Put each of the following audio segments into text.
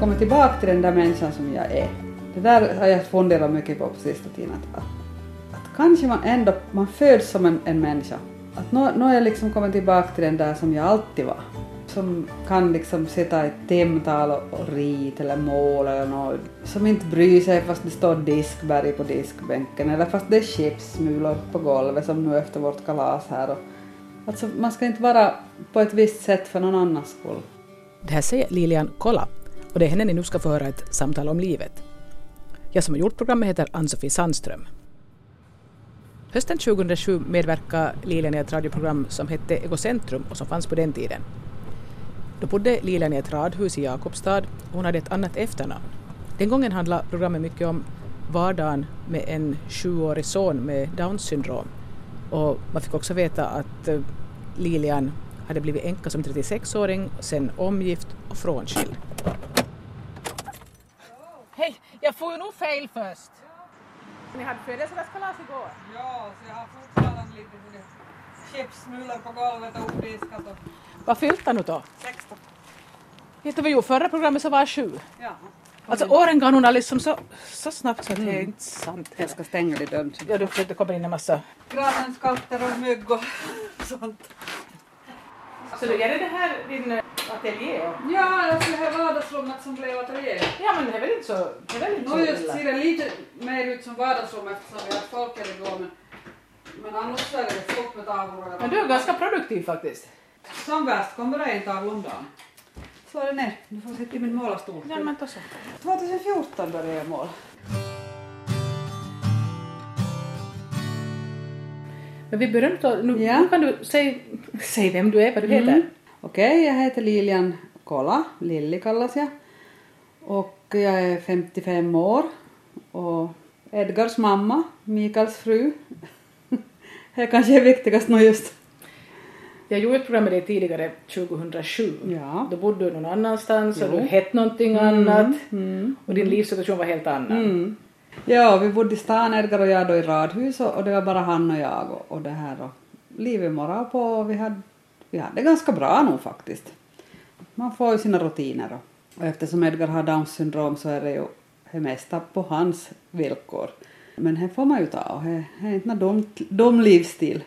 kommit tillbaka till den där människan som jag är. Det där har jag funderat mycket på på sista tiden. Att, att, att kanske man ändå, man föds som en, en människa. Att nu, nu har jag liksom kommit tillbaka till den där som jag alltid var. Som kan liksom sitta ett timtal och, och rita eller måla. eller något. Som inte bryr sig fast det står diskberg på diskbänken eller fast det är chipsmulor på golvet som nu efter vårt kalas här. Och, alltså man ska inte vara på ett visst sätt för någon annans skull. Det här säger Lilian Kolla och det är henne ni nu ska få höra ett samtal om livet. Jag som har gjort programmet heter Ann-Sofie Sandström. Hösten 2007 medverkade Lilian i ett radioprogram som hette Egocentrum och som fanns på den tiden. Då bodde Lilian i ett radhus i Jakobstad och hon hade ett annat efternamn. Den gången handlade programmet mycket om vardagen med en sjuårig son med Downs syndrom. Och man fick också veta att eh, Lilian hade blivit änka som 36-åring, sen omgift och frånskild. Hej, jag får ju nog fel först. Ni hade födelsedagskalas igår. Ja, så jag har fortfarande lite chipsmulor på golvet och odiskat och Vad fyllde nu då? 16. Vet du vad jag gjorde förra programmet så var jag sju. Ja. Alltså åren går nog liksom så, så snabbt så att det är inte sant. Jag ska stänga lite dörren. Ja, du, det kommer in en massa... Granens katter och mygg och sånt. Så är det det här din ateljé? Ja, alltså det här vardagsrummet som blev ateljé. Ja, men det är väl inte så, det är väl inte så Nu just ser det lite mer ut som vardagsrum eftersom vi har folk här igår men, men annars är det fullt med tavlor. Men du är ganska produktiv faktiskt. Som värst kommer det en tavla om dagen. Så är det ner. Du får sitta i min målarstol. Ja, men då så. 2014 började jag måla. Men vi då, nu, Ja. nu kan du säga, säg vem du är, vad du heter. Mm. Okej, jag heter Lilian Kola, Lilli kallas jag. Och jag är 55 år och Edgars mamma, Mikaels fru. Det kanske är viktigast nu just. Jag gjorde ett program med dig tidigare, 2007. Ja. Då bodde du någon annanstans och Jo. du hette någonting annat. Mm. Och din livssituation var helt annan. Mm. Ja, vi bodde i stan, Edgar och jag då i radhus och, och det var bara han och jag och, och det här och livet morrade på och vi hade, vi hade det ganska bra nog faktiskt. Man får ju sina rutiner och, och eftersom Edgar har Downs syndrom så är det ju det mesta på hans villkor. Men det får man ju ta och det är inte någon dum, dum livsstil.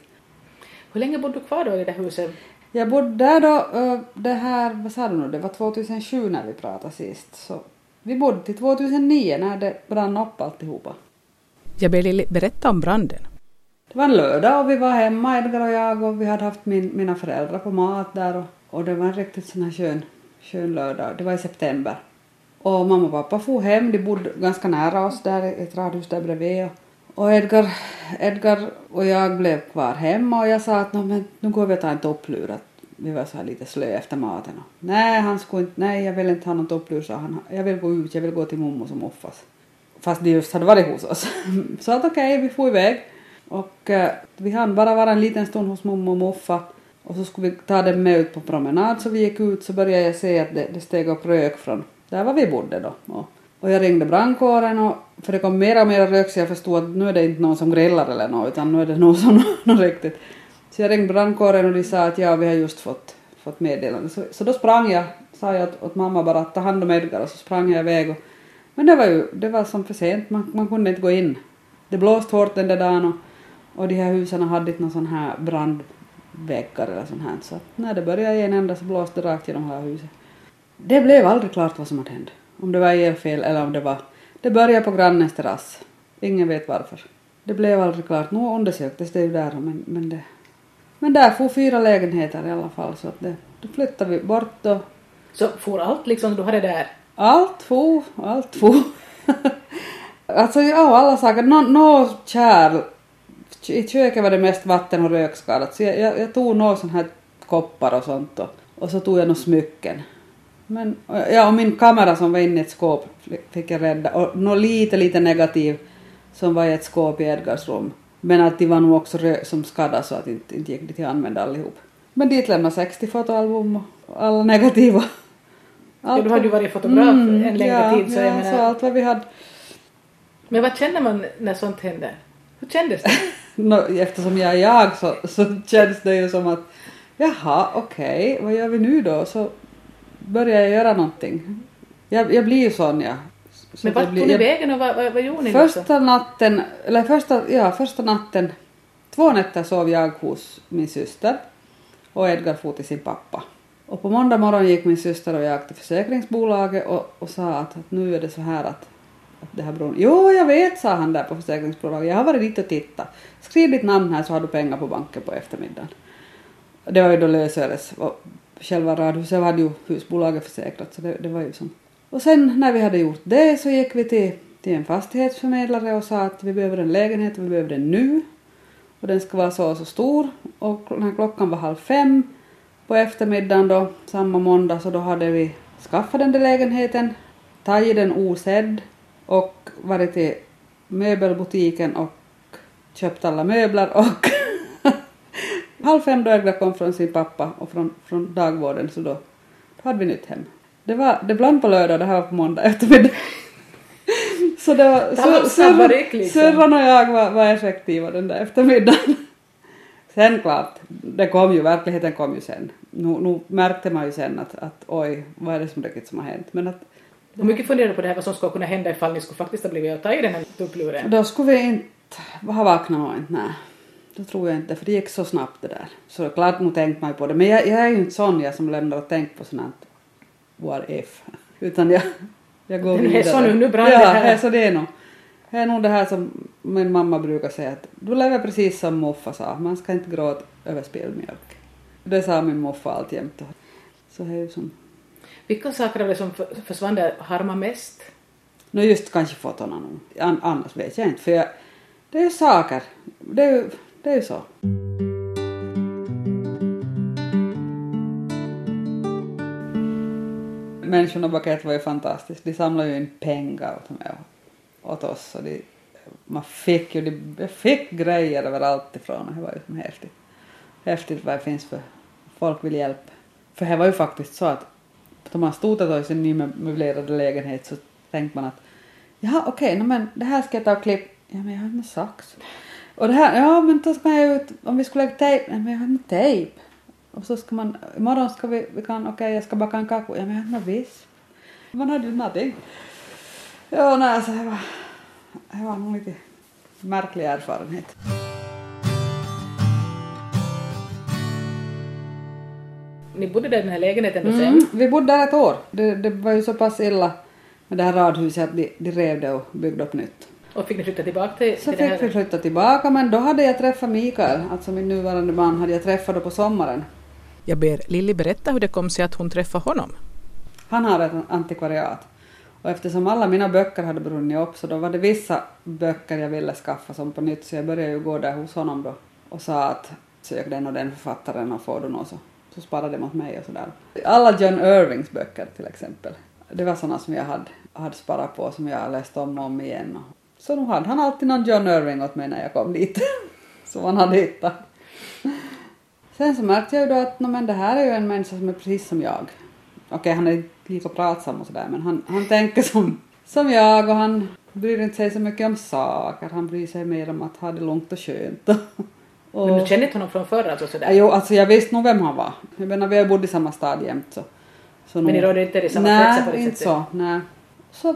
Hur länge bodde du kvar då i det huset? Jag bodde där då, ö, det här, vad sa du nu, det var 2007 när vi pratade sist. Så vi bodde till 2009 när det brann upp alltihopa. Jag ber Lilly berätta om branden. Det var en lördag och vi var hemma, Edgar och jag, och vi hade haft min, mina föräldrar på mat där och, och det var en riktigt sån här skön, skön lördag. Det var i september. Och mamma och pappa for hem, de bodde ganska nära oss där i ett radhus där bredvid. Och, och Edgar, Edgar och jag blev kvar hemma och jag sa att men, nu går vi och tar en topplur. Att vi var så här lite slö efter maten. Och, nej, han skulle inte, nej jag vill inte ha någon topplur sa han. Jag vill gå ut, jag vill gå till mormor som offas. Fast de just hade varit hos oss. Så att okej, vi får iväg. Och eh, vi hann bara vara en liten stund hos mormor och moffa. Och så skulle vi ta dem med ut på promenad så vi gick ut så började jag se att det, det steg upp rök från där var vi bodde då. Och, och jag ringde brandkåren och för det kom mer och mer rök så jag förstod att nu är det inte någon som grillar eller något utan nu är det någon som något riktigt. Så jag ringde brandkåren och de sa att ja vi har just fått, fått meddelande. Så, så då sprang jag, sa jag åt, åt mamma bara att ta hand om Edgar och så sprang jag iväg och men det var ju det var som för sent, man, man kunde inte gå in. Det blåste hårt den där dagen och, och de här husen hade inte någon sån här brandväggar eller sånt här. Så när det började i en ända så blåste det rakt genom hela huset. Det blev aldrig klart vad som hade hänt. Om det var elfel eller om det var... Det började på grannens terrass. Ingen vet varför. Det blev aldrig klart. Nu undersöktes det ju där men, men det... Men där får fyra lägenheter i alla fall så att det... Då flyttade vi bort och Så for allt liksom du hade där? allt for, allt for. alltså ja, alla saker. Nå no, kärl. I köket var det mest vatten och rökskadat så jag, jag, jag tog några sån här koppar och sånt och, och så tog jag några smycken. Men, ja, och min kamera som var inne i ett skåp fick jag rädda och något lite, lite negativ som var i ett skåp i Edgars rum. Men att de var nog också som skadade så att inte, inte gick det till att använda allihop. Men dit lämnade 60 fotoalbum och alla negativa. Ja, du hade ju varit fotograf en längre ja, tid så ja, jag menar... så allt vad vi hade. Men vad känner man när sånt händer? Hur kändes det? Nå, eftersom jag är jag så, så känns det ju som att jaha, okej, vad gör vi nu då? Så börjar jag göra någonting. Jag, jag blir ju sån ja. Så Men vart tog ni vägen och vad, vad, vad gjorde ni? Första natten, eller första, ja, första natten, två nätter sov jag hos min syster och Edgar for till sin pappa. Och på måndag morgon gick min syster och jag till försäkringsbolaget och, och sa att, att nu är det så här att, att det här bron... Jo, jag vet, sa han där på försäkringsbolaget. Jag har varit dit och tittat. Skriv ditt namn här så har du pengar på banken på eftermiddagen. Det var ju då lösöres och själva radhuset hade ju husbolaget försäkrat så det, det var ju som. Och sen när vi hade gjort det så gick vi till, till en fastighetsförmedlare och sa att vi behöver en lägenhet och vi behöver den nu. Och den ska vara så och så stor och när klockan var halv fem på eftermiddagen då, samma måndag, så då hade vi skaffat den där lägenheten, tagit den osedd och varit till möbelbutiken och köpt alla möbler och halv fem då Edgar kom från sin pappa och från, från dagvården så då, då hade vi nytt hem. Det var det bland på lördag, det här var på måndag eftermiddag. Så det var, så- ryck liksom. Och jag var, var effektiva den där eftermiddagen. Sen klart, det kom ju, verkligheten kom ju sen. Nu, nu märkte man ju sen att, att oj, vad är det som riktigt som har hänt? Men att Hur mycket funderade du på det här vad som skulle kunna hända ifall ni skulle faktiskt ha blivit att ta i den här tuppluren? då skulle vi inte ha vaknat nog inte, nej. Då tror jag inte, för det gick så snabbt det där. Så det klart, nu tänkte man ju på det. Men jag, jag är ju inte sån jag som lämnar och tänker på sånt what if. Utan jag, jag går Det är vidare. så nu, nu brann ja, det här. Ja, så det är nog. Det är nog det här som min mamma brukar säga att du lever precis som muffa sa, man ska inte gråta över spilld mjölk. Det sa min muffa alltjämt. Så det är ju som, vilka saker av det som försvann där harmar mest? nå just kanske fotona nu. An, annars vet jag inte för jag, det är ju saker. Det är ju, det är så. Människorna bakom var ju fantastiskt. De samlade ju in pengar åt mig och åt oss. Och de, man fick ju de, fick grejer överallt ifrån och det var ju häftigt. Häftigt vad det finns för folk vill hjälpa. För det var ju faktiskt så att då man stod i sin nymöblerade lägenhet så tänkte man att jaha okej, okay, men det här ska jag ta och klippa. Ja men jag har inte sax. Och det här, ja men då ska jag ut, om vi skulle lägga tejp, nej men jag har inte tejp. Och så ska man, imorgon ska vi, vi kan, okej jag ska baka en kaka, ja men jag har inte visst. Man hade ju någonting. Ja nej alltså det var, det var nog lite märklig erfarenhet. Ni bodde där i den här lägenheten då sen? Mm, vi bodde där ett år. Det, det var ju så pass illa med det här radhuset att de, de rev det och byggde upp nytt. Och fick ni flytta tillbaka till, Så till det fick vi här? flytta tillbaka men då hade jag träffat Mikael, alltså min nuvarande man, hade jag träffat då på sommaren. Jag ber Lilly berätta hur det kom sig att hon träffade honom. Han har ett antikvariat. Och eftersom alla mina böcker hade brunnit upp så då var det vissa böcker jag ville skaffa som på nytt så jag började ju gå där hos honom då och sa att sök den och den författaren och får du något så, så sparade de åt mig och sådär. Alla John Irvings böcker till exempel. Det var sådana som jag hade, hade sparat på som jag läste om och om igen. Så nu hade han alltid någon John Irving åt mig när jag kom dit. som han hade hittat. Sen så märkte jag ju då att no, men det här är ju en människa som är precis som jag. Okej, han är inte lika pratsam och sådär men han, han tänker som, som jag och han bryr inte sig så mycket om saker. Han bryr sig mer om att ha det lugnt och skönt. och, Men du kände inte honom från förr alltså sådär? Jo, alltså jag visste nog vem han var. Jag menar, vi har bott i samma stad jämt så. så Men ni rådde inte i samma kretsar på det inte sättet? så. Nej. Så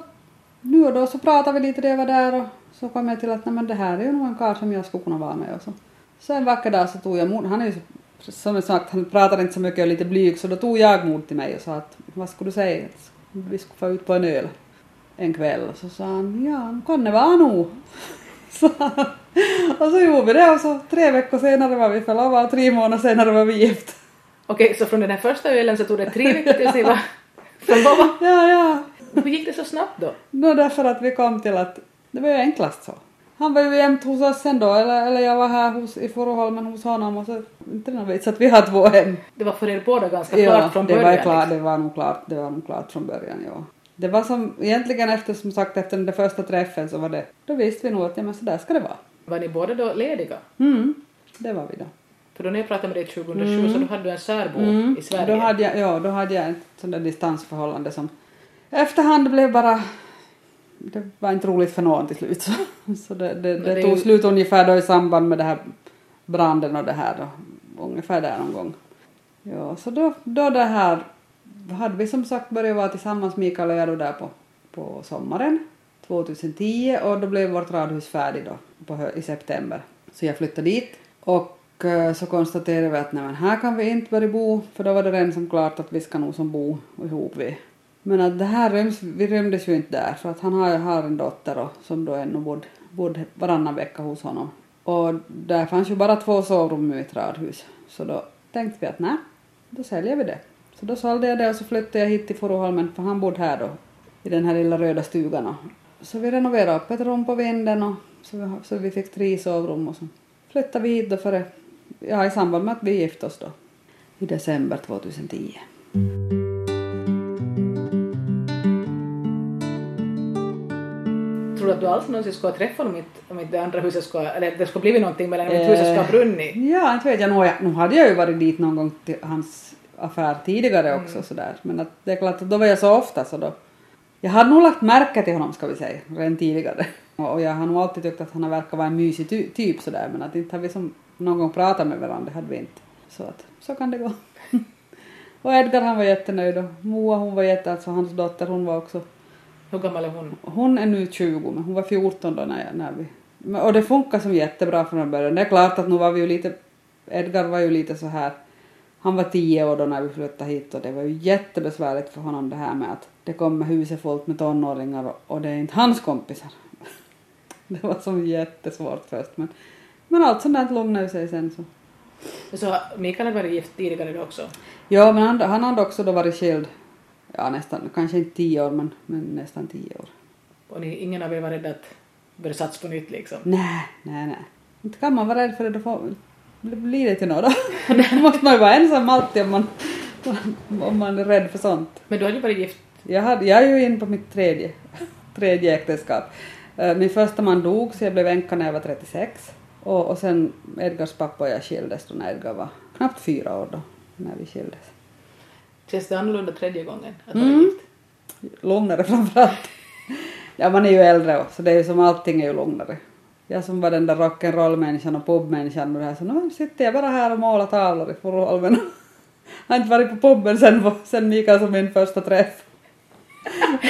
nu och då så pratade vi lite det var där och så kom jag till att nej men det här är ju nog en karl som jag skulle kunna vara med och så. Så en vacker dag så tog jag mod, han är ju så, som sagt, han pratar inte så mycket och är lite blyg så då tog jag mod till mig och sa att vad skulle du säga? Att Vi skulle få ut på en öl en kväll och så sa han ja, kan det vara nog. Och så gjorde vi det och så tre veckor senare var vi förlovade och tre månader senare var vi gift. Okej, så från den här första ölen så tog det tre veckor tills ni var förlovade? Ja, ja. Hur gick det så snabbt då? Nå därför att vi kom till att det var ju enklast så. Han var ju jämt hos oss sen då, eller, eller jag var här hos, i Furuholmen hos honom och så, inte någon vits att vi har två hem. Det var för er båda ganska Ja, klart från det början? var, klart, liksom. det var nog klart, det var nog klart från början, ja. Det var som, egentligen efter, som sagt, efter den första träffen så var det, då visste vi nog att ja men så där ska det vara. Var ni båda då lediga? Mm, det var vi då. För då när jag pratade med dig 2007 så då hade du en särbo i Sverige. Mm. Då hade jag, ja, då hade jag ett sånt där distansförhållande som efterhand blev bara det var inte roligt för någon till slut. Så, så det, det, det det tog ju- slut ungefär då i samband med det här branden och det här då. Ungefär där någon gång. Ja, så då, då det här hade vi som sagt börjat vara tillsammans, Mikael och jag, då där på, på sommaren 2010 och då blev vårt radhus färdigt då på, i september. Så jag flyttade dit och eh, så konstaterade vi att nej men här kan vi inte börja bo för då var det redan som klart att vi ska nog som bo ihop vi. Men att det här ryms, vi rymdes ju inte där för att han har, har en dotter och, som då ännu bodde, bodde varannan vecka hos honom. Och där fanns ju bara två sovrum i mitt radhus. Så då tänkte vi att nej, då säljer vi det. Så då sålde jag det och så flyttade jag hit till Furuholmen för han bodde här då i den här lilla röda stugan. Så vi renoverade upp ett rum på vinden och så vi, så vi fick tre sovrum och så flyttade vi hit då före, ja i samband med att vi gifte oss då i december 2010. Tror du att du alls någonsin skulle ha träffat om inte, om inte det andra huset skulle, eller det skulle blivit någonting mellan om inte huset skulle ha brunnit? Ja, inte vet jag. Nu, nu hade jag ju varit dit någon gång till hans affär tidigare också sådär. Men att det är klart att då var jag så ofta så då. Jag hade nog lagt märke till honom ska vi säga, redan tidigare. Och jag har nog alltid tyckt att han har verkat vara en mysig ty- typ sådär men att inte har vi som någon gång pratat med varandra, det hade vi inte. Så att så kan det gå. och Edgar han var jättenöjd och Moa hon var jätte, alltså hans dotter hon var också Hur gammal är hon? hon är nu 20 men hon var 14 då när, jag, när vi... Och det funkar som jättebra från början. Det är klart att nu var vi ju lite... Edgar var ju lite så här... Han var 10 år då när vi flyttade hit och det var ju jättebesvärligt för honom det här med att det kommer huset fullt med tonåringar och, det är inte hans kompisar. Det var som jättesvårt först men, men allt sånt där lugnade sig sen så. Så Mikael hade varit gift tidigare då också? Ja men han, han hade också då varit skild. Ja nästan, kanske inte 10 år men, men nästan 10 år. Och ni, ingen av er var rädd att börja satsa på nytt liksom? Nej, nej, nej. Inte kan man vara rädd för det, då får, blir det till något då. Då måste man ju vara ensam alltid om man, om man är rädd för sånt. Men du hade ju varit gift Jag, hade, jag är ju inne på mitt tredje, tredje äktenskap. Eh, Min första man dog så jag blev änka när jag var 36. Och, och sen Edgars pappa och jag skildes då när Edgar var knappt fyra år då, när vi skildes. Känns det annorlunda tredje gången att vara Mm. gift? Lugnare framförallt. Ja, man är ju äldre också, så det är ju som allting är ju lugnare. Jag som var den där rock'n'roll-människan och pubmänniskan och det här, så nu sitter jag bara här och målar tavlor i Foroholmen. Jag har inte varit på puben sen, sen Mikael som min första träff.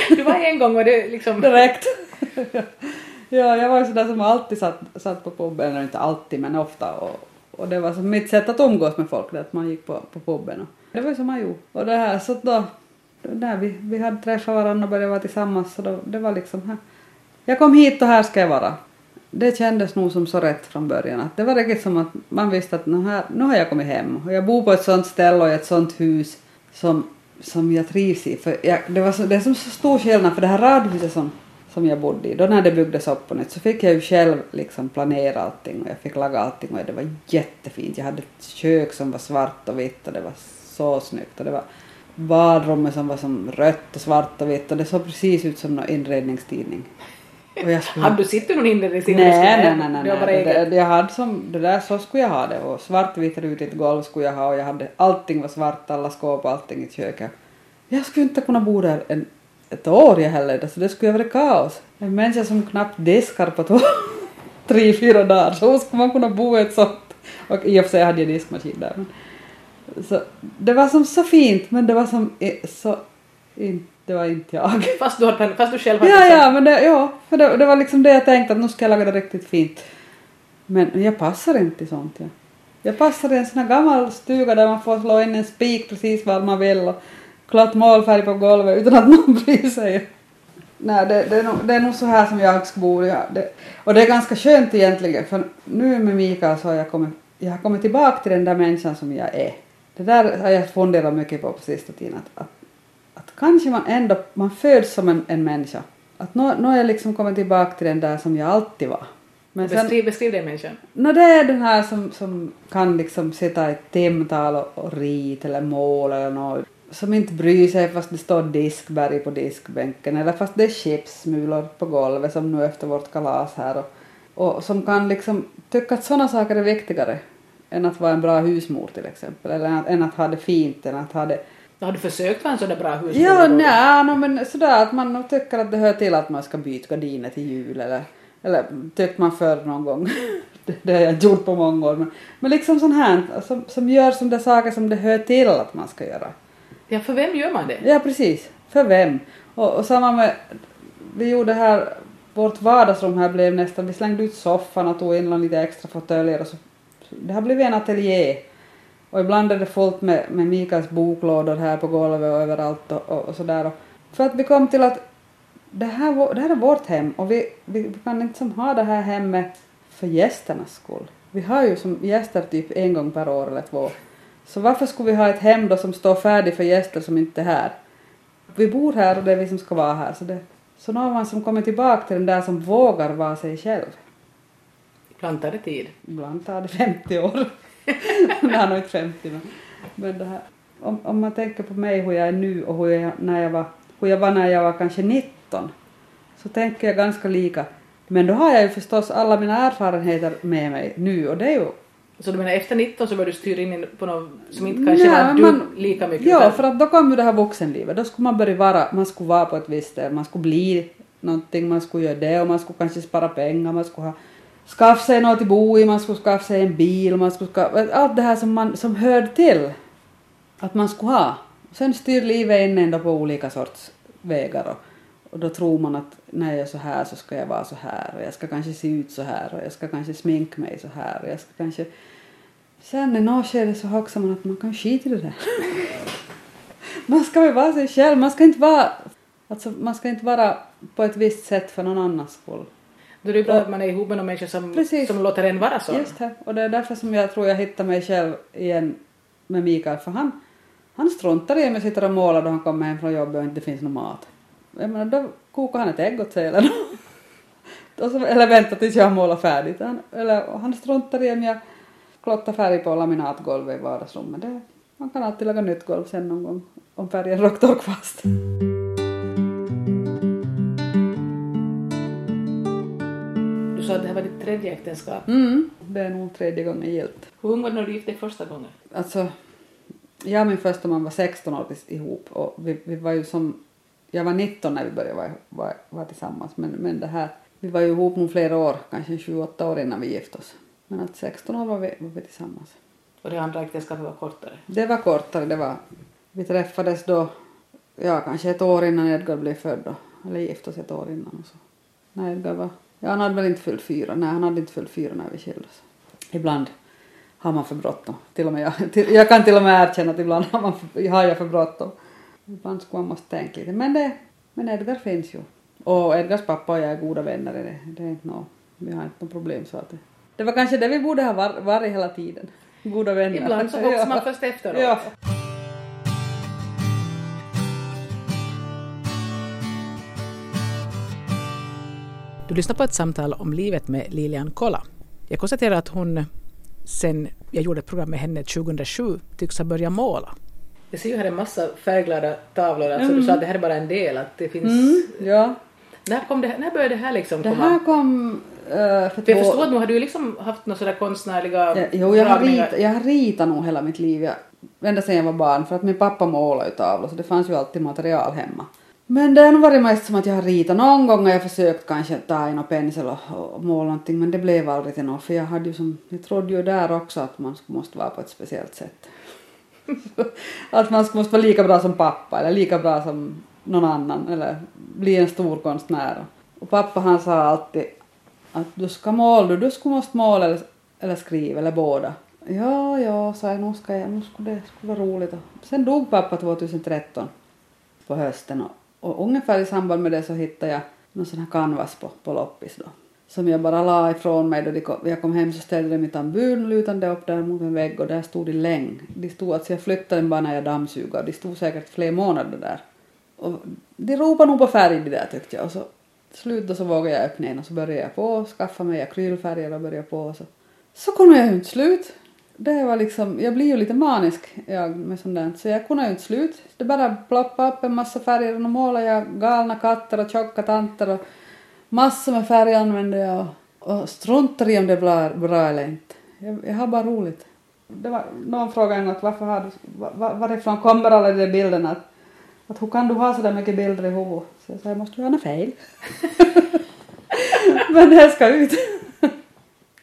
Du var en gång och det liksom... Direkt. ja, jag var ju sådär som alltid satt, satt på puben, eller inte alltid men ofta. Och, och det var som mitt sätt att umgås med folk, det att man gick på, på puben. Och det var ju som man gjorde. Och det här, så då, när vi, vi hade träffat varandra och börjat vara tillsammans så då, det var liksom här. Jag kom hit och här ska jag vara. Det kändes nog som så rätt från början. Att det var riktigt som att man visste att nu, här, nu har jag kommit hem och jag bor på ett sånt ställe och i ett sånt hus som, som jag trivs i. För jag, det, var så, det är som så stor skillnad för det här radhuset som, som jag bodde i, då när det byggdes upp på nytt så fick jag ju själv liksom planera allting och jag fick laga allting och det var jättefint. Jag hade ett kök som var svart och vitt och det var så snyggt och det var badrummet som var som rött och svart och vitt och det såg precis ut som någon inredningstidning. Och jag skulle... Hade du sett någon inredning? Nej, nej, nej, nej. Det var bara nej. Det, det, jag hade som, det där så skulle jag ha det och svartvitt rutigt golv skulle jag ha och jag hade, allting var svart, alla skåp och allting i köket. Jag skulle inte kunna bo där en, ett år jag heller, så det skulle vara kaos. En människa som knappt diskar på två, tre, fyra dagar, så hur skulle man kunna bo i ett sånt? Och i och för sig hade jag diskmaskin där. Men, så, det var som så fint, men det var som i- så, in, det var inte jag. Fast du, hade, fast du själv hade Ja, ja, men det, ja, för det, det var liksom det jag tänkte att nu ska jag laga det riktigt fint. Men jag passar inte i sånt. Ja. Jag passar i en sån här gammal stuga där man får slå in en spik precis var man vill och klart målfärg på golvet utan att någon bryr sig. Nej, det, det, är nog, det är nog så här som jag ska bo. Ja, det, och det är ganska skönt egentligen för nu med Mikael så har jag kommit, jag har kommit tillbaka till den där människan som jag är. Det där har jag funderat mycket på på sista tiden. Att, att kanske man ändå, man föds som en, en människa. Att nu, nu har jag liksom kommit tillbaka till den där som jag alltid var. Men sen, Beskriv, beskriv den människan. No, det är den här som, som kan liksom sitta i timtal och, och rita eller måla eller något. Som inte bryr sig fast det står diskberg på diskbänken eller fast det är chipssmulor på golvet som nu efter vårt kalas här. Och, och som kan liksom tycka att sådana saker är viktigare än att vara en bra husmor till exempel. Eller än att, än att ha det fint, än att ha det... Har du försökt vara en sån där bra husmor? Ja, nej, no, men sådär att man tycker att det hör till att man ska byta gardiner till jul eller, eller tyckte man förr någon gång. det, har jag inte gjort på många år. Men, men liksom sånt här som, som gör det saker som det hör till att man ska göra. Ja, för vem gör man det? Ja, precis. För vem? Och, och samma med, vi gjorde här, vårt vardagsrum här blev nästan, vi slängde ut soffan och tog in lite extra fåtöljer och så. Det har blivit en ateljé. Och ibland är det fullt med, med Mikaels boklådor här på golvet och överallt och, och, och sådär. För att vi kom till att det här, det här är vårt hem och vi, vi, vi kan inte som ha det här hemmet för gästernas skull. Vi har ju som gäster typ en gång per år eller två. Så varför skulle vi ha ett hem då som står färdigt för gäster som inte är här? Vi bor här och det är vi som ska vara här. Så, det, så man som kommer tillbaka till den där som vågar vara sig själv. Ibland tar det tid. Ibland tar det 50 år. det har nog inte 50 men, men det här, om, om man tänker på mig hur jag är nu och hur jag, när jag var, hur jag var när jag var kanske 19 så tänker jag ganska lika. Men då har jag ju förstås alla mina erfarenheter med mig nu och det är ju Så du menar efter 19 så började du styra in på något som inte kanske Nej, var du man- lika mycket? Ja, för att då kom ju det här vuxenlivet. Då skulle man börja vara, man skulle vara på ett visst ställe, man skulle bli någonting, man skulle göra det och man skulle kanske spara pengar, man skulle ha skaffa sig något att bo i, man skulle skaffa sig en bil, man skulle skaffa, allt det här som, man, som hörde till att man skulle ha. Sen styr livet in ändå på olika sorts vägar och, och då tror man att när jag är så här så ska jag vara så här och jag ska kanske se ut så här och jag ska kanske sminka mig så här och jag ska kanske Sen i något skede så hoxar man att man kan skita i det där. man ska väl vara sig själv, man ska inte vara, alltså man ska inte vara på ett visst sätt för någon annans skull. Då är det bra att man är ihop med människa som, Precis. som låter en vara så. Just det, och det är därför som jag tror jag hittar mig själv igen med Mikael, för han, han struntar i om jag sitter och målar då han kommer hem från jobbet och inte finns någon mat. Jag menar, då kokar han ett ägg åt sig eller så, eller väntar tills jag har målat färdigt. Han, eller han struntar i om jag klottar färg på laminatgolvet i vardagsrummet. Det, man kan alltid laga nytt golv sen någon gång om färgen råkar fast. Du sa att det här var ditt tredje äktenskap. Mm, det är nog tredje gången gilt. Hur ung var du när du gifte dig första gången? Alltså, jag och min första man var 16 år ihop och vi, vi var ju som, jag var 19 när vi började vara, vara, vara tillsammans men, men det här, vi var ju ihop nog flera år, kanske 28 år innan vi gifte oss. Men att 16 år var vi, var vi tillsammans. Och det andra äktenskapet var kortare. Det var kortare, det var, vi träffades då, ja kanske ett år innan Edgar blev född då, eller gifte oss ett år innan och så. När Edgar var, ja han hade väl inte fyllt fyra, nej han hade inte fyllt fyra när vi skildes. Ibland har man för bråttom, till och med jag, till, jag kan till och med erkänna att ibland har, man för, har jag för bråttom. Ibland skulle man måste tänka lite, men det, men Edgar finns ju. Och Edgars pappa och jag är goda vänner, det, det är inte nå, vi har inte något problem så att det, det var kanske det vi borde ha var, varit hela tiden. Goda vänner. Ibland så hoppar man först efteråt. Ja. Du lyssnar på ett samtal om livet med Lilian Kolla. Jag konstaterar att hon sen jag gjorde ett program med henne 2007 tycks ha börjat måla. Jag ser ju här en massa färgglada tavlor, alltså du sa att det här är bara en del, att det finns... Mm, ja. När, kom det, här- när började det här liksom Det komma? här kom uh, för För jag två... förstår att nu har du liksom haft några sådär konstnärliga Ja, jo, jag har, ritat, jag har ritat nog hela mitt liv. Jag, ända sedan jag var barn. För att min pappa målade ju tavlor så det fanns ju alltid material hemma. Men det har nog varit mest som att jag har ritat. Någon gång har jag försökt kanske ta en pensel och, och måla någonting men det blev aldrig till något. För jag hade ju som, jag trodde ju där också att man måste vara på ett speciellt sätt. att man måste vara lika bra som pappa eller lika bra som någon annan eller bli en stor konstnär. Och pappa han sa alltid att du ska måla, du, du måste måla eller, eller skriva eller båda. Ja, ja, sa jag, nu ska jag, nu skulle det skulle vara roligt. Sen dog pappa 2013 på hösten och, och ungefär i samband med det så hittade jag någon sån här canvas på, på loppis då. Som jag bara la ifrån mig då de kom, jag kom hem så ställde de mitt ambul lutande upp där mot en vägg och där stod de länge. De stod, alltså jag flyttade den bara när jag dammsugade och de stod säkert flera månader där. Och de ropade nog på färg de där tyckte jag och så till slut då så vågade jag öppna en och så började jag på och skaffa mig akrylfärger och började på och så. Så kunde jag ju inte slut. Det var liksom, jag blir ju lite manisk jag med sånt där, så jag kunde ju inte slut. Det bara ploppade upp en massa färger och då målade jag galna katter och tjocka tanter och massor med färger använde jag och, och struntar i om det blir bra eller inte. Jag, jag har bara roligt. Det var, någon frågade en gång att varför har du, var, varifrån kommer alla de där bilderna? Att, att hur kan du ha så där mycket bilder i huvudet? Så jag sa, jag måste ju ha något fel. men det här ska ut.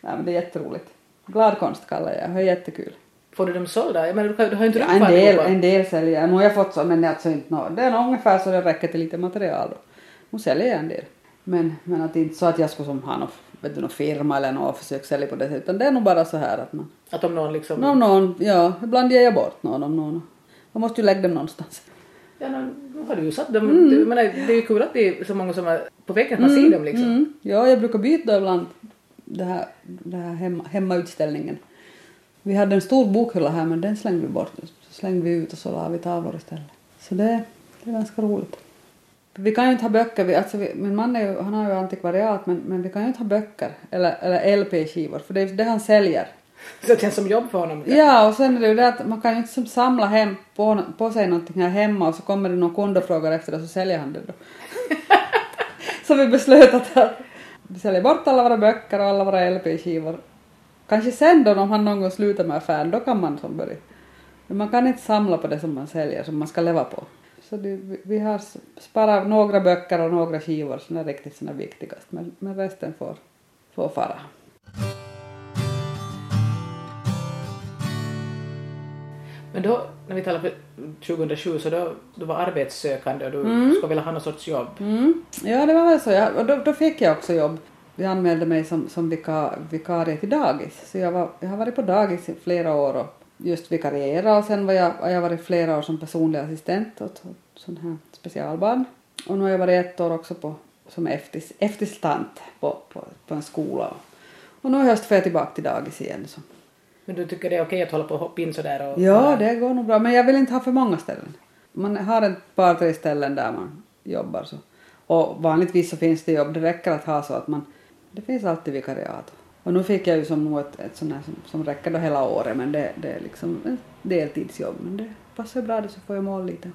Nej men det är jätteroligt. Glad konst kallar jag det, det är jättekul. får du dem sålda? Jag menar, du, har ju inte Ja, en, del, allihopa. en del säljer jag. Nu har jag fått så, men det är alltså inte nå. Det är nog ungefär så det räcker till lite material. Då. Nu säljer jag en del. Men, men att inte så att jag skulle som ha någon, vet du, någon firma eller något och försöka sälja på det sättet. Utan det är nog bara så här att man... Att om någon liksom... Någon, någon, ja, ibland ger jag bort någon om någon. Man måste ju lägga dem någonstans. Ja, nu har du ju satt dem. Jag menar, det är ju kul att det är så många som är på väggen man ser dem liksom. Mm. Ja, jag brukar byta ibland det här, det här hemma, hemmautställningen. Vi hade en stor bokhylla här men den slängde vi bort. Så slängde vi ut och så la vi tavlor istället. Så det, det är ganska roligt. Vi kan ju inte ha böcker, vi, alltså vi, min man är ju, han har ju antikvariat men, men vi kan ju inte ha böcker eller, eller LP-skivor för det är det han säljer. Så det känns som jobb för honom. Ja, och sen är det ju det att man kan ju inte som samla hem på, på sig någonting här hemma och så kommer det någon kund och frågar efter det och så säljer han det då. så vi beslöt att vi säljer bort alla våra böcker och alla våra LP-skivor. Kanske sen då om han någon gång slutar med affären, då kan man som börja. Men man kan inte samla på det som man säljer, som man ska leva på. Så det, vi- har sparat några böcker och några skivor som är riktigt såna viktigast, men, men resten får, får fara. Men då, när vi talar för 2007, så då du var arbetssökande och du skulle vilja ha någon sorts jobb. Mm. Ja, det var väl så. Jag, och då, då fick jag också jobb. Jag anmälde mig som, som vika, vikarie till dagis. Så jag, var, jag har varit på dagis i flera år och just vikarierat och sen var jag, har jag varit flera år som personlig assistent åt, åt sån här specialbarn. Och nu har jag varit ett år också på, som eftis, eftistant på, på, på en skola. Och nu i höst får jag tillbaka till dagis igen. Så. Men du tycker det är okej att hålla på och hoppa in sådär och... Ja, det går nog bra. Men jag vill inte ha för många ställen. Man har ett par, tre ställen där man jobbar. Så. Och vanligtvis så finns det jobb. Det räcker att ha så att man... Det finns alltid vikariat. Och nu fick jag ju som nog ett, ett sånt här som, som räcker då hela året. Men det, det är liksom ett deltidsjobb. Men det passar bra det så får jag måla lite.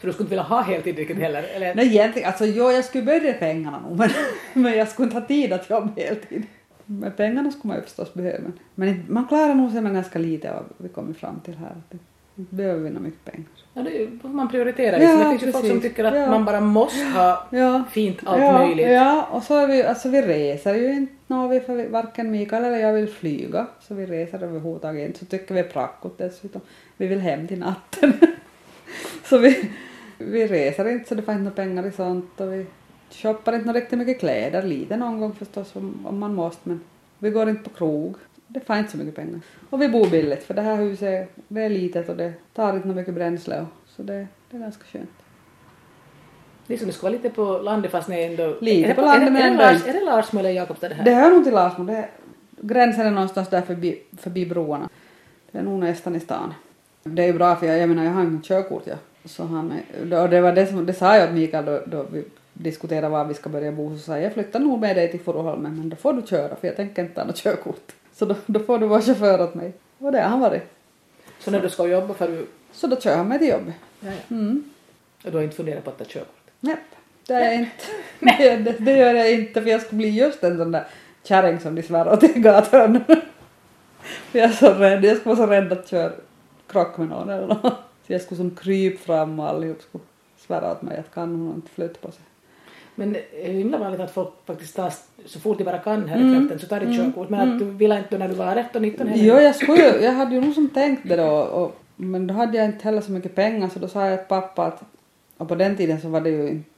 Så du skulle inte vilja ha heltid riktigt heller? Eller? Nej egentligen, alltså jo jag skulle börja pengarna nog men, men jag skulle inte ha tid att jobba heltid. Men pengarna skulle man ju förstås behöva. Men, man klarar nog sig med ganska lite har vi kommit fram till här. Att det, inte behöver vi mycket pengar. Ja, det är ju- man prioriterar liksom. Ja, det finns ju folk som precis. tycker att Ja. man bara måste ha Ja. fint allt ja, möjligt. Ja, och så är vi, alltså vi reser ju inte nå, vi, för varken Mikael eller jag vill flyga, så vi reser överhuvudtaget inte. Så tycker vi är prackot dessutom. Vi vill hem till natten. så vi, vi reser inte så det inte några pengar i sånt och vi shoppar inte riktigt mycket kläder, lite någon gång förstås om, om man måste men vi går inte på krog. Det får inte så mycket pengar. Och vi bor billigt för det här huset det är litet och det tar inte mycket bränsle och, så det, det är ganska skönt. Är som skulle vara lite på landet fast ni ändå... Lite på landet, men ändå är det Larsmo eller Jakobstad det här? Det hör nog till Larsmo. Det gränsen är någonstans där förbi, förbi broarna. Det är nog nästan i stan. Det är ju bra för jag, jag menar jag har inget körkort ja. Så han, och det var det som, det sa jag åt Mikael då, då vi diskuterade var vi ska börja bo så sa jag jag flyttar nog med dig till Furuholmen men då får du köra för jag tänker inte ta något körkort. Så då, då får du vara chaufför åt mig. Och det har han varit. Så när du ska jobba för du... Så då kör han mig till jobbet. Ja, ja. Mm. Och du har inte funderat på att ta körkort? Nej, det är inte. Det, det, det gör jag inte för jag skulle bli just en sån där kärring som de svär åt i gatan. Jag är så rädd, jag skulle vara så rädd att köra krock med någon eller något. Så jag skulle som kryp fram och allihop skulle svära åt mig att kan hon inte flytta på sig. Men det är ju himla vanligt att folk faktiskt tar så fort de bara kan här i Mm. trakten så tar de körkort. Men att du ville inte när du var 18 19 heller? Jo, jag skulle jag hade ju nog som tänkt det då och, men då hade jag inte heller så mycket pengar så då sa jag till pappa att och på den tiden så var det ju inte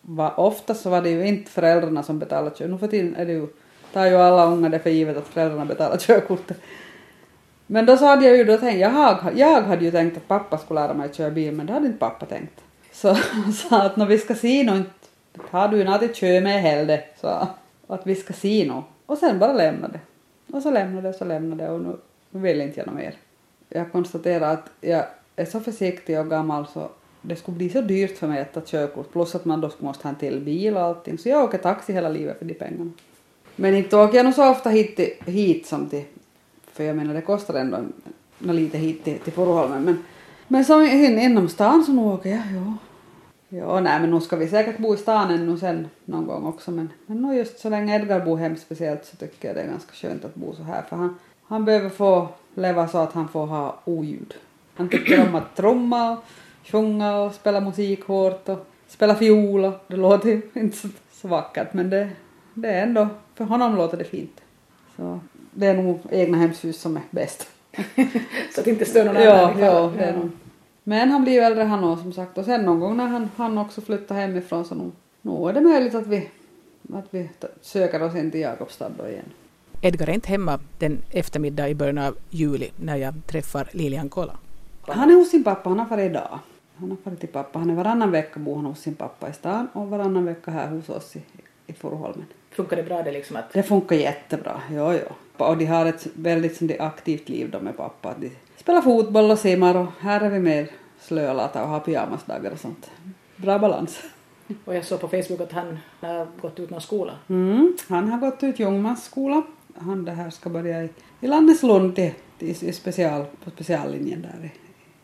var, ofta så var det ju inte föräldrarna som betalade kör. Nu för tiden är det ju tar ju alla unga det för givet att föräldrarna betalar körkortet. Men då så hade jag ju då tänkt, jag, jag hade ju tänkt att pappa skulle lära mig att köra bil men det hade inte pappa tänkt. Så han sa att när vi ska se nå inte, har du något att köra med heller, så att vi ska se nå. Och sen bara lämna det. Och så lämnade och så lämnade och nu, nu vill inte jag något mer. Jag konstaterar att jag är så försiktig och gammal så det skulle bli så dyrt för mig att ta körkort plus att man då måste ha en till bil och allting så jag åker taxi hela livet för de pengarna. Men inte åker jag nog så ofta hit, till, hit som till, för jag menar det kostar ändå en- lite hit till, till Furuholmen men, men som in, inom stan så nog åker jag, ja. Ja, nej men nu ska vi säkert bo i stan ännu sen någon gång också men, men nog just så länge Edgar bor hem speciellt så tycker jag det är ganska skönt att bo så här för han, han behöver få leva så att han får ha oljud. Han tycker om att trumma och sjunga och spela musik hårt och spela fiol och det låter ju inte så, så vackert men det, det är ändå, för honom låter det fint. Så det är nog egna hemshus som är bäst. så att det inte stör någon Ja, annan. ja, ifall- det är nog. Men han blir äldre han också som sagt och sen någon gång när han, han också flyttar hemifrån så nog, nog är det möjligt att vi, att vi söker oss in till Jakobstad då igen. Edgar är inte hemma den eftermiddag i början av juli när jag träffar Lilian Kola. Han är hos sin pappa, han har farit idag. Han har farit till pappa, han är varannan vecka bor han hos sin pappa i stan och varannan vecka här hos oss i, i Furuholmen. Funkar det bra det liksom att Det funkar jättebra, ja ja. Och de har ett väldigt sånt där aktivt liv då med pappa. De spelar fotboll och simmar och här är vi mer slölata och har pyjamasdagar och sånt. Bra balans. och jag såg på Facebook att han har gått ut någon skola. Mm. Han har gått ut Ljungmans skola. Han det här ska börja i, i Lanneslund till, till, i special, på speciallinjen där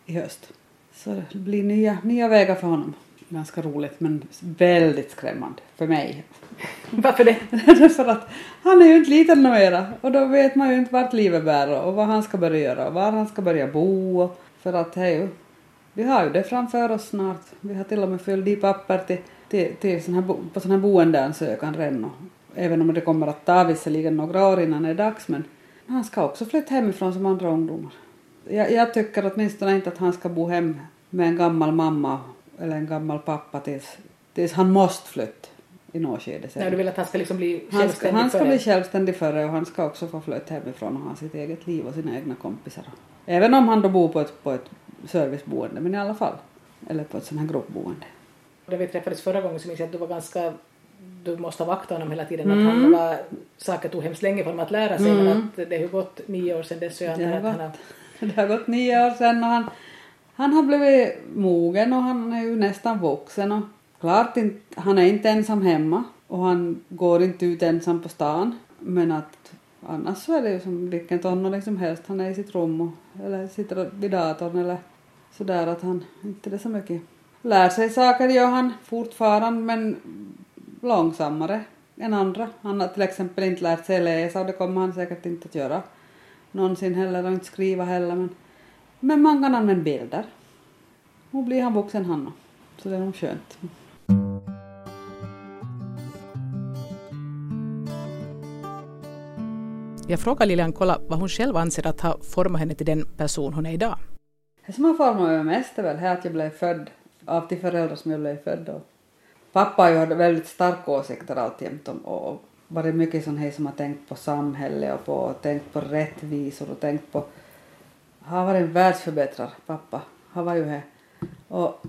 i, i höst. Så det blir nya, nya vägar för honom. Ganska roligt men väldigt skrämmande för mig. Varför det? Därför att han är ju inte liten numera och då vet man ju inte vart livet bär och, vad han ska börja göra och var han ska börja bo. För att hej, vi har ju det framför oss snart. Vi har till och med fyllt i papper till, till, till sån här, på sån här boendeansökan redan. Även om det kommer att ta visserligen några år innan det är dags men han ska också flytta hemifrån som andra ungdomar. Jag, jag tycker åtminstone inte att han ska bo hem med en gammal mamma eller en gammal pappa tills, tills han måste flytta i något skede sen. Nej, du vill att han ska liksom bli Han ska, självständig han ska bli självständig före och han ska också få flytta hemifrån och ha sitt eget liv och sina egna kompisar. Även om han då bor på ett, på ett serviceboende, men i alla fall. Eller på ett sånt här gruppboende. När vi träffades förra gången så minns jag att du var ganska du måste ha vaktat honom hela tiden. Mm. Att han var, saker tog hemskt länge för honom att lära sig men Mm. att det har gått nio år sedan dess så jag Det antar att han har det har gått nio år sedan och han, han har blivit mogen och han är ju nästan vuxen och klart inte, han är inte ensam hemma och han går inte ut ensam på stan men att annars så är det ju som vilken tonåring som helst. Han är i sitt rum och, eller sitter vid datorn eller sådär att han inte är så mycket lär sig saker gör han fortfarande men långsammare än andra. Han har till exempel inte lärt sig läsa och det kommer han säkert inte att göra någonsin heller och inte skriva heller men, men man kan använda bilder. Nu blir han vuxen han. Så det är nog skönt. Jag frågar Lilian Kolla vad hon själv anser att ha format henne till den person hon är idag. Det som har format mig mest är väl det att jag blev född av de föräldrar som jag blev född av. Pappa har ju väldigt starka åsikter alltjämt om, och varit mycket sån här som har tänkt på samhället och på, tänkt på rättvisor och tänkt på... Han var en världsförbättrare, pappa. Han var ju här. Och,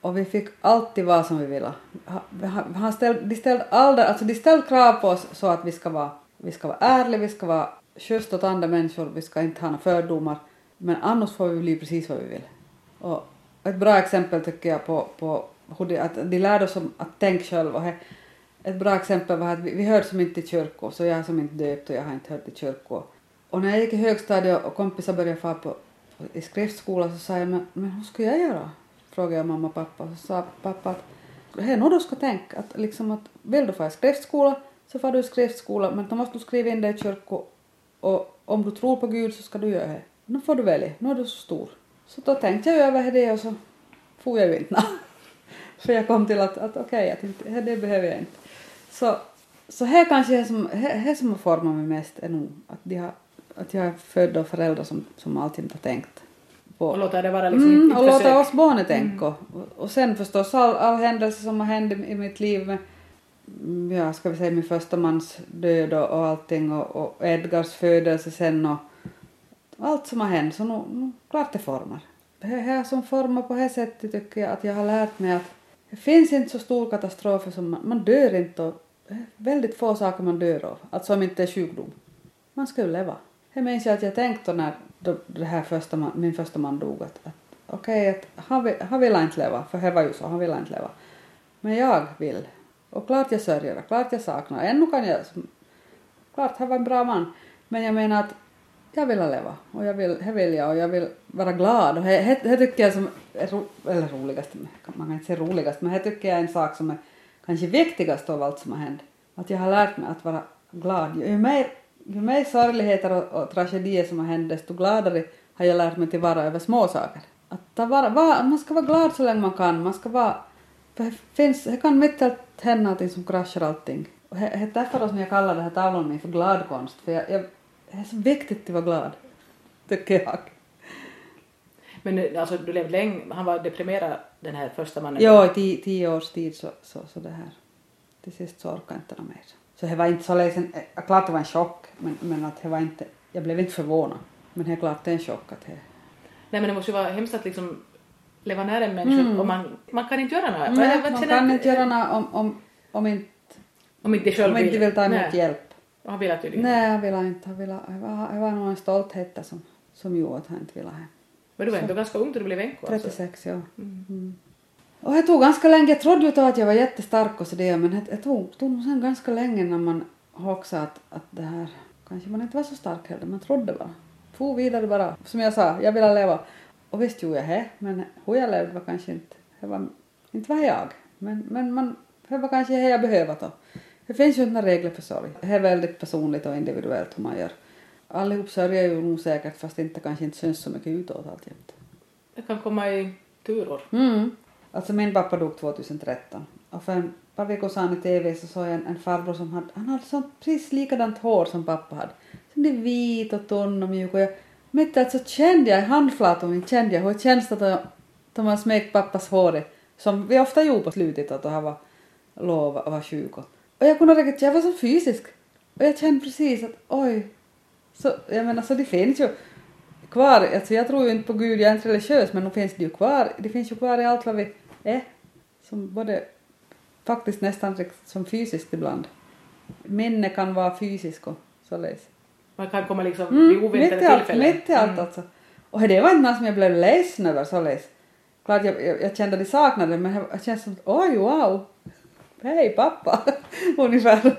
och vi fick alltid vara som vi ville. Han- han- ställ, de, ställde aldrig, alltså de ställde krav på oss så att vi ska vara, vi ska vara ärliga, vi ska vara schysst åt andra människor, vi ska inte ha några fördomar. Men annars får vi bli precis vad vi vill. Och ett bra exempel tycker jag på, på hur de, att de lärde oss att tänka själva. Ett bra exempel var att vi, vi hörde som inte i kyrkor, så jag är som inte döpt och jag har inte hört i kyrkor. Och när jag gick i högstadiet och kompisar började få på, på, i skriftskola så sa jag, men, men hur ska jag göra? Frågade jag mamma och pappa. Så sa pappa att det är nog du ska tänka. Att, liksom att vill du få i skriftskola så får du i skriftskola men då måste du skriva in dig i kyrkan och om du tror på Gud så ska du göra det. Nu får du välja, nu är du så stor. Så då tänkte jag över det och så får jag ju inte. För jag kom till att, att okej, okay, det behöver jag inte. Så, så här kanske är som, här, här som har format mig mest är nog att, de har, att jag är född av föräldrar som, som alltid har tänkt på Och låta det vara liksom Mm, ett och låta oss barnen tänka. Och, och sen förstås all, all händelse som har hänt i, mitt liv med, mm, ja, ska vi säga min första mans död och, och allting och, och Edgars födelse sen och allt som har hänt så nu, nu klart det formar. Det här som formar på det sättet tycker jag att jag har lärt mig att det finns inte så stor katastrofer som man, man dör inte och väldigt få saker man dör av, alltså om inte är sjukdom. Man ska ju leva. Jag minns att jag tänkte när då det här första man, min första man dog att, att okej, att han, vill, han inte leva, för det var ju så, han vill inte leva. Men jag vill. Och klart jag sörjer, och klart jag saknar. Ännu kan jag, klart han var en bra man. Men jag menar att jag vill leva och jag vill, det vill jag och jag vill vara glad och det, det tycker jag som är ro, eller roligast, man kan inte säga roligast, men det tycker jag är en sak som är kanske viktigast av allt som har hänt. Att jag har lärt mig att vara glad. Ju mer, ju mer sorgligheter och, och tragedier som har hänt desto gladare har jag lärt mig till vara över små saker. Att ta vara, vara, man ska vara glad så länge man kan. Man ska vara, för det, finns, det kan mitt allt hända någonting som kraschar allting. Och det, är därför som jag kallar den här tavlan min för gladkonst. För jag, jag, det är så viktigt att vara glad. tycker jag. Men alltså du levde länge, han var deprimerad den här första mannen? Jo, i tio, tio års tid så, så, så det här. Till sist så orkade jag inte mer. Så det var inte så ledsen, eh, klart det var en chock, men, men att det var inte, jag blev inte förvånad. Men det är klart det är en chock att det Nej men det måste ju vara hemskt att liksom leva nära en människa Mm. och man, man kan inte göra något. Nej, Jag man känner kan inte göra något om, om, om inte, Om inte själv om inte vill ta emot Nej, hjälp. Han vill tydligen. Nej, han ville inte. Han ville, det, var, det var nog en stolthet som, som gjorde att han inte ville hem. Men du var ändå ganska ung då du blev änka. Alltså. 36, ja. Mm. Och det tog ganska länge, jag trodde ju då att jag var jättestark och sådär, men det, det tog, tog nog sen ganska länge när man också att, att det här, kanske man inte var så stark heller, man trodde bara. For vidare bara. Som jag sa, jag ville leva. Och visst gjorde jag det, men hur jag levde var kanske inte, det var, inte var jag. Men, men man, det var kanske det jag behövde då. Det finns ju inte några regler för sorg. Det är väldigt personligt och individuellt hur man gör. Allihop sörjer ju nog säkert fast inte kanske inte syns så mycket utåt alltjämt. Det kan komma i turor. Mm. Alltså min pappa dog 2013 och för en par veckor sedan i TV så såg jag en, en farbror som hade, han hade sånt precis likadant hår som pappa hade. Som det är vit och tunn och mjuk. Och jag mitt i så kände jag i handflatan min kände jag. Hur det känns att de, de har smekt pappas hår som vi ofta gjorde på slutet att han var lov och var sjuk. Och, och jag kunde riktigt, jag var så fysisk. Och jag kände precis att oj. Så jag menar så det finns ju kvar, alltså jag tror ju inte på Gud, jag är inte religiös men nu finns det ju kvar, det finns ju kvar i allt vad vi är. Som både, faktiskt nästan som fysiskt ibland. Minne kan vara fysisk och således. Man kan komma liksom Mm, vid oväntade tillfällen. mitt i allt alltså. Och det var inte något som jag blev ledsen över således. Klart jag, jag, jag kände att de saknade men det känns som oj wow, hej pappa, ungefär.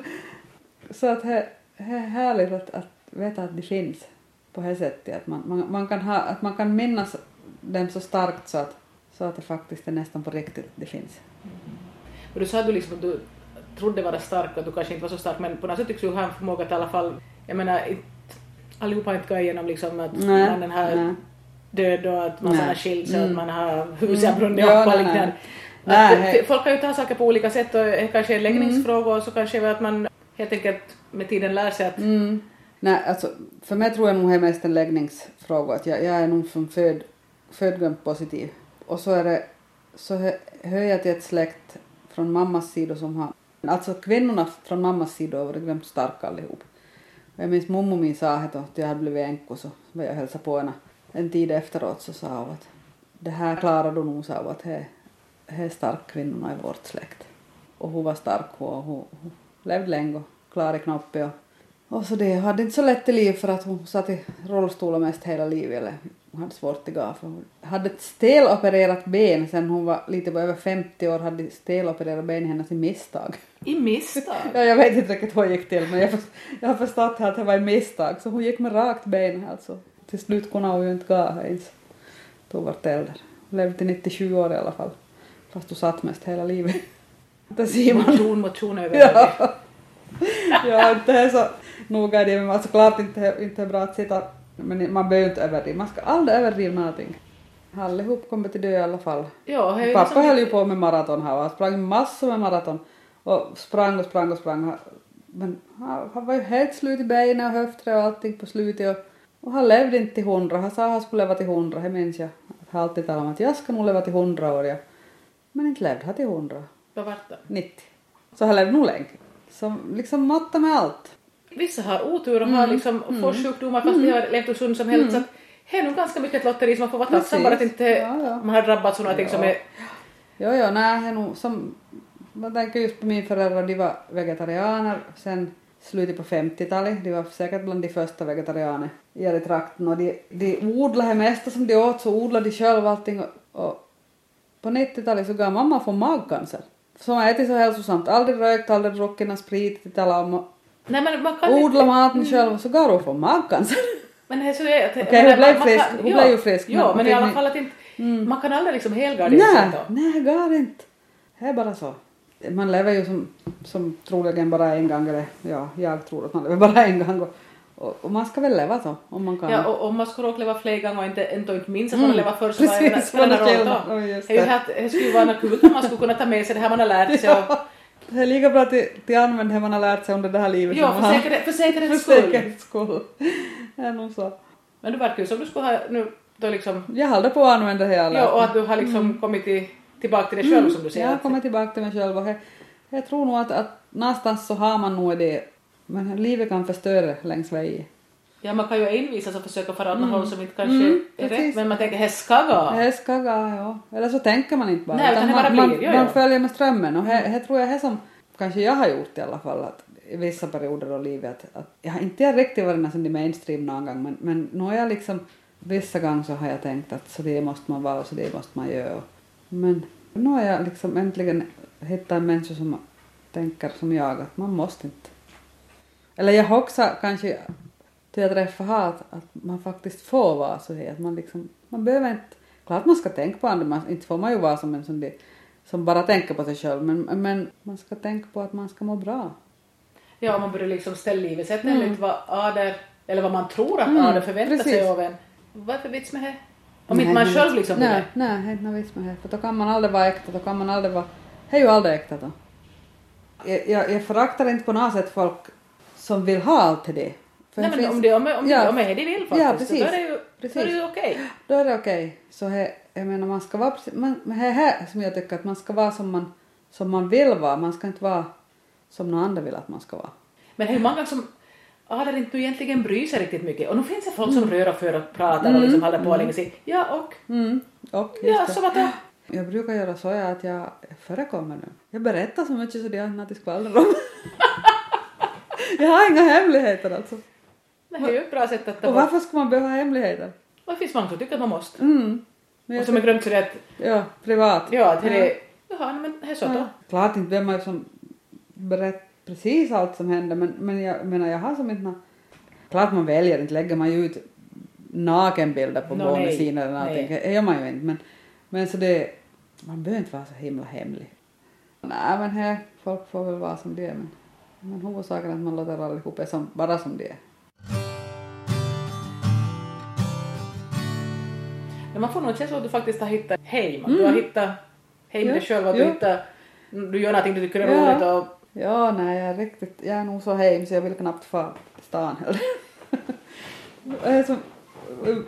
Så att det det är härligt att, att veta att det finns på det sättet. Att man, man, man, kan, ha, att man kan minnas dem så starkt så att, så att det faktiskt är nästan på riktigt det finns. Och du sa att du liksom du trodde vara stark och du kanske inte var så stark men på något sätt tycks du ha en förmåga att i alla fall, jag menar allihopa har inte gått igenom liksom att Nej, mannen har nej. död och att man har skilt sig och att Mm. man har huset har brunnit upp och liknande. nej. Folk kan ju ta saker på olika sätt och det kanske är en läggningsfråga och så kanske är att man helt enkelt med tiden lär sig att Mm. Nej, alltså för mig tror jag nog det är mest en läggningsfråga. Att jag, jag är nog från föd, positiv. Och så är det, så hör jag till ett släkt från mammas sida som har, alltså kvinnorna från mammas sida har varit grömt starka allihop. Och jag minns mormor min sa att jag hade blivit änka så var jag och hälsade på henne en tid efteråt så sa hon att det här klarar du nog, sa hon, att det, är stark kvinnorna i vårt släkt. Och hon var stark och hon, hon levde länge och klarade knoppen och och så det hade inte så lätt i liv för att hon satt i rullstol mest hela livet eller hon hade svårt att gå för hon hade ett stelopererat ben sen hon var lite på över 50 år hade stelopererat ben hennes i misstag. i misstag. Ja, jag vet inte riktigt hur det gick till men jag, först- jag har förstått att det var ett misstag så hon gick med rakt ben alltså. Till slut kunde hon ju inte gå ens. Då vart äldre. Hon levde till 97 år i alla fall. Fast hon satt mest hela livet. Det ser man. Motion, motion över det. Ja. ja, inte är så noga i det, men alltså klart inte, inte är bra att sitta, men man behöver inte överdriva, man ska aldrig överdriva någonting. Allihop kommer till dö i alla fall. Ja, Pappa liksom- höll ju på med maraton här och han sprang massor med maraton och sprang och sprang och sprang. Men han, han var ju helt slut i benen och höfter och allting på slutet och, och han levde inte till hundra. Han sa att han skulle leva till hundra, det minns jag. Han har alltid talat om att jag ska nog leva till hundra år. Ja. Men inte levde han till hundra. Vad vart det? 90. Så han levde nog länge. Så liksom matta med allt. Vissa har otur och Mm. har liksom får sjukdomar fast de har levt hur sunt som helst. Så att det är nog ganska mycket ett lotteri som man får vara tacksam bara att inte Ja, ja. man har drabbats av någonting som Ja. är... Jo, jo, nej, det är nog som... Man tänker just på min föräldrar, de var vegetarianer sen slutet på 50-talet. De var säkert bland de första vegetarianer i trakten och de, de odlade det mesta som de åt så odlade de själva allting och, och på 90-talet så gav mamma få magcancer. Som har ätit så hälsosamt, aldrig rökt, aldrig druckit någon sprit, inte talat om Nej men man kan odla maten själv och så gav hon få magcancer. Men det är så är att... Okej, hon men blev frisk. Hon blev ju frisk, Ja, men men i alla fall att inte... Mm. Man kan aldrig liksom helgardera sig då. nej, gar inte. Det är bara så. Man lever ju som, som troligen bara en gång, eller ja, jag tror att man lever bara en gång. Och, och, och man ska väl leva så, om man kan. Ja, och om man skulle råka leva fler gånger och inte, inte, inte minns att Mm, man har levat först precis, spelar det roll då? Det är ju här det skulle ju vara något kul om man skulle kunna ta med sig det här man har lärt sig och... Det är lika bra att de använder det man har lärt sig under det här livet. Ja, för, har- säkerhet, för säkerhets för skull. säkerhets skull. Det är nog så. Men du verkar ju som du skulle ha nu då liksom, Jag håller på att använda det hela. ja, och att du har liksom kommit till, tillbaka till dig själv som du Jag säger. har att- kommit tillbaka till mig själv och jag, jag tror nog att, att någonstans så har man nog det, men livet kan förstöra längs vägen. Ja, man kan ju envisas och försöka fara åt något håll som inte kanske Mm, är rätt, precis. men man tänker det ska gå. Det ska gå, ja. Eller så tänker man inte bara. Nej, utan det bara man, blir, man, man följer med strömmen och det, det tror jag är som kanske jag har gjort i alla fall att i vissa perioder av livet att, att jag har inte riktigt varit i mainstream någon gång men, men nu har jag liksom vissa gånger så har jag tänkt att så det måste man vara och så det måste man göra. Men nu har jag liksom äntligen hittat en människa som tänker som jag att man måste inte. Eller jag har också kanske till jag träffar har att, att man faktiskt får vara så här. Att man, liksom, man behöver inte... Klart man ska tänka på andra, man, inte får man ju vara som en som, det, som bara tänker på sig själv. Men, men man ska tänka på att man ska må bra. Ja, man börjar liksom ställa livet sett Mm. enligt vad Ader, eller vad man tror att Mm, Ader förväntar sig precis. av en. Vad är för vits med det? Om Nej, inte man själv liksom Nej, nej, är inte någon vits med det. För då kan man aldrig vara äkta, då kan man aldrig vara... Det är ju aldrig äkta då. Jag, jag, jag föraktar inte på något sätt folk som vill ha allt det. Nej men finns- om det, om, om, Ja. det är det de vill faktiskt, Ja, så precis. då är det ju, Precis. Då är det ju okej. Då är det okej. Så he, jag menar man ska vara man, det är här som jag tycker att man ska vara som man, som man vill vara. Man ska inte vara som någon annan vill att man ska vara. Men är ju många som Ader inte egentligen bryr sig riktigt mycket. Och nu finns det folk som rör och för och pratar och liksom håller på länge sig. Ja och, Mm. Och ja så vad då? Jag brukar göra så att jag förekommer nu. Jag berättar så mycket så det något att skvallra om. jag har inga hemligheter alltså. Det är ju ett bra sätt att ta Och bort. varför ska man behöva ha hemligheter? Det finns många som tycker att man måste. Mm. Men Och som är glömt så det att, Ja, privat. ja att det är, jaha men det är så då. Ja. Klart inte behöver man som berätta precis allt som händer men, men jag menar jag har som inte Klart man väljer inte, lägger man ju ut nakenbilder på no, sina eller någonting. Det gör man ju inte men, men så det, man behöver inte vara så himla hemlig. Nej men här, folk får väl vara som de är men, men huvudsaken är att man låter allihop är som, bara som de är. Men man får nog en känsla att du faktiskt har hittat hem. Att Du har hittat hem Ja, dig själv, att du ja. hittar, du gör någonting du tycker är Ja. roligt och Ja, nej, jag är riktigt, jag är nog så hem så jag vill knappt få stan heller. Är som,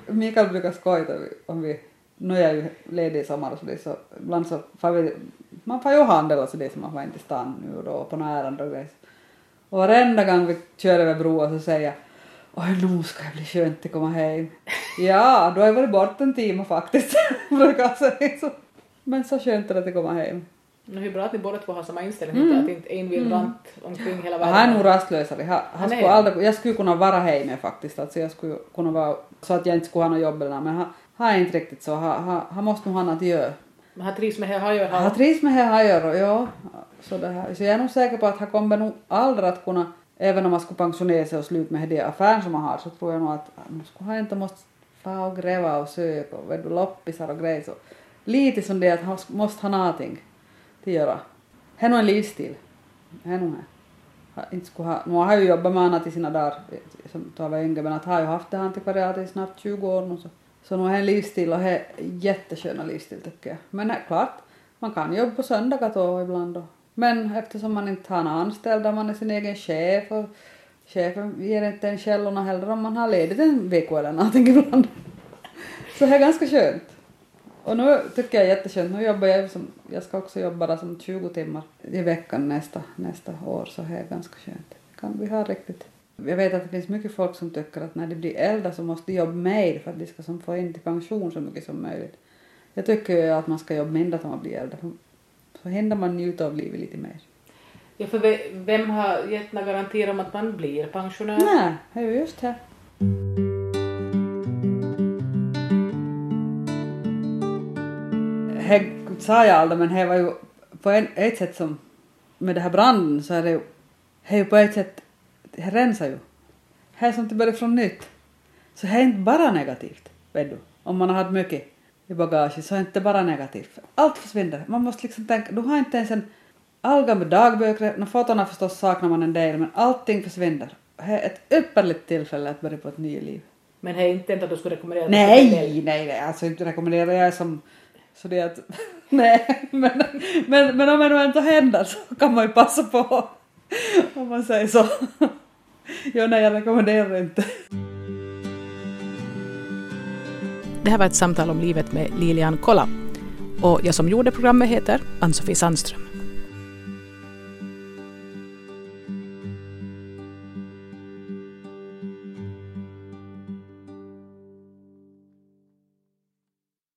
Mikael brukar skoja om vi, nu är jag ju ledig i sommar och så det så, ibland så får vi, man får ju handla och så det som man får in till stan nu och då på några ärenden och grejer. Och varenda gång vi kör över broar så säger jag Oj, nu ska det bli skönt att komma hem. ja, då har jag varit borta en timme faktiskt. Men så skönt är det att komma hem. är ju bra att ni båda två har samma inställning, att inte en vill rant omkring hela Han är nog världen. rastlösare. Han, han Han skulle aldrig, jag skulle kunna vara hemma faktiskt. Alltså jag skulle kunna vara så att jag inte skulle ha något jobb eller något, men han, han är inte riktigt så. Han, han, han måste nog ha något att göra. Men han trivs med det här, gör Han han. trivs med det han gör ja. Så, det här. så jag är nog säker på att han kommer nog aldrig att kunna, även om man skulle pensionera sig och sluta med det affären som man har, så tror jag nog att man skulle han inte måste få och gräva och söka och vet du, loppisar och grejer. Så lite som det att han måste ha någonting att göra. Det är nog en livsstil. Det är nog det. Inte skulle ha, nu har jag ju jobbat med annat i sina dagar som Tove var yngre men att har ju haft det här antikvariatet i snart 20 år nu så. Så nu är det en livsstil och det är jättesköna livsstil tycker jag. Men det är klart, man kan jobba på söndagar då ibland och men eftersom man inte har några anställda, man är sin egen chef och chefen ger inte en källorna heller om man har ledigt en vecka eller någonting ibland. Så det är ganska skönt. Och nu tycker jag det är jätteskönt. Nu jobbar jag som, jag ska också jobba bara som 20 timmar i veckan nästa, nästa år så det är ganska skönt. Kan vi ha riktigt. Jag vet att det finns mycket folk som tycker att när de blir äldre så måste de jobba mer för att de ska som få in till pension så mycket som möjligt. Jag tycker ju att man ska jobba mindre när man blir äldre. Så hinner man njuta av livet lite mer. Ja, för ve- vem har gett några garantier om att man blir pensionär? Nej, det är ju just det. Det sa jag aldrig men det var ju på en, ett sätt som med det här branden så är det ju, det är ju på ett sätt, det rensar ju. Det är som att det börjar från nytt. Så det är inte bara negativt, vet du. Om man har haft mycket i bagaget så är det inte bara negativt. Allt försvinner. Man måste liksom tänka, du har inte ens en all gamla dagböcker, fotona förstås saknar man en del men allting försvinner. Det är ett ypperligt tillfälle att börja på ett nytt liv. Men det är inte att du skulle rekommendera. Nej, nej, nej, alltså inte rekommenderar jag som så det att nej, men, men, men om det nu ändå händer så kan man ju passa på om man säger så. Jo, nej, jag rekommenderar inte. Det här var ett samtal om livet med Lilian Kolla. Och jag som gjorde programmet heter Ann-Sofie Sandström.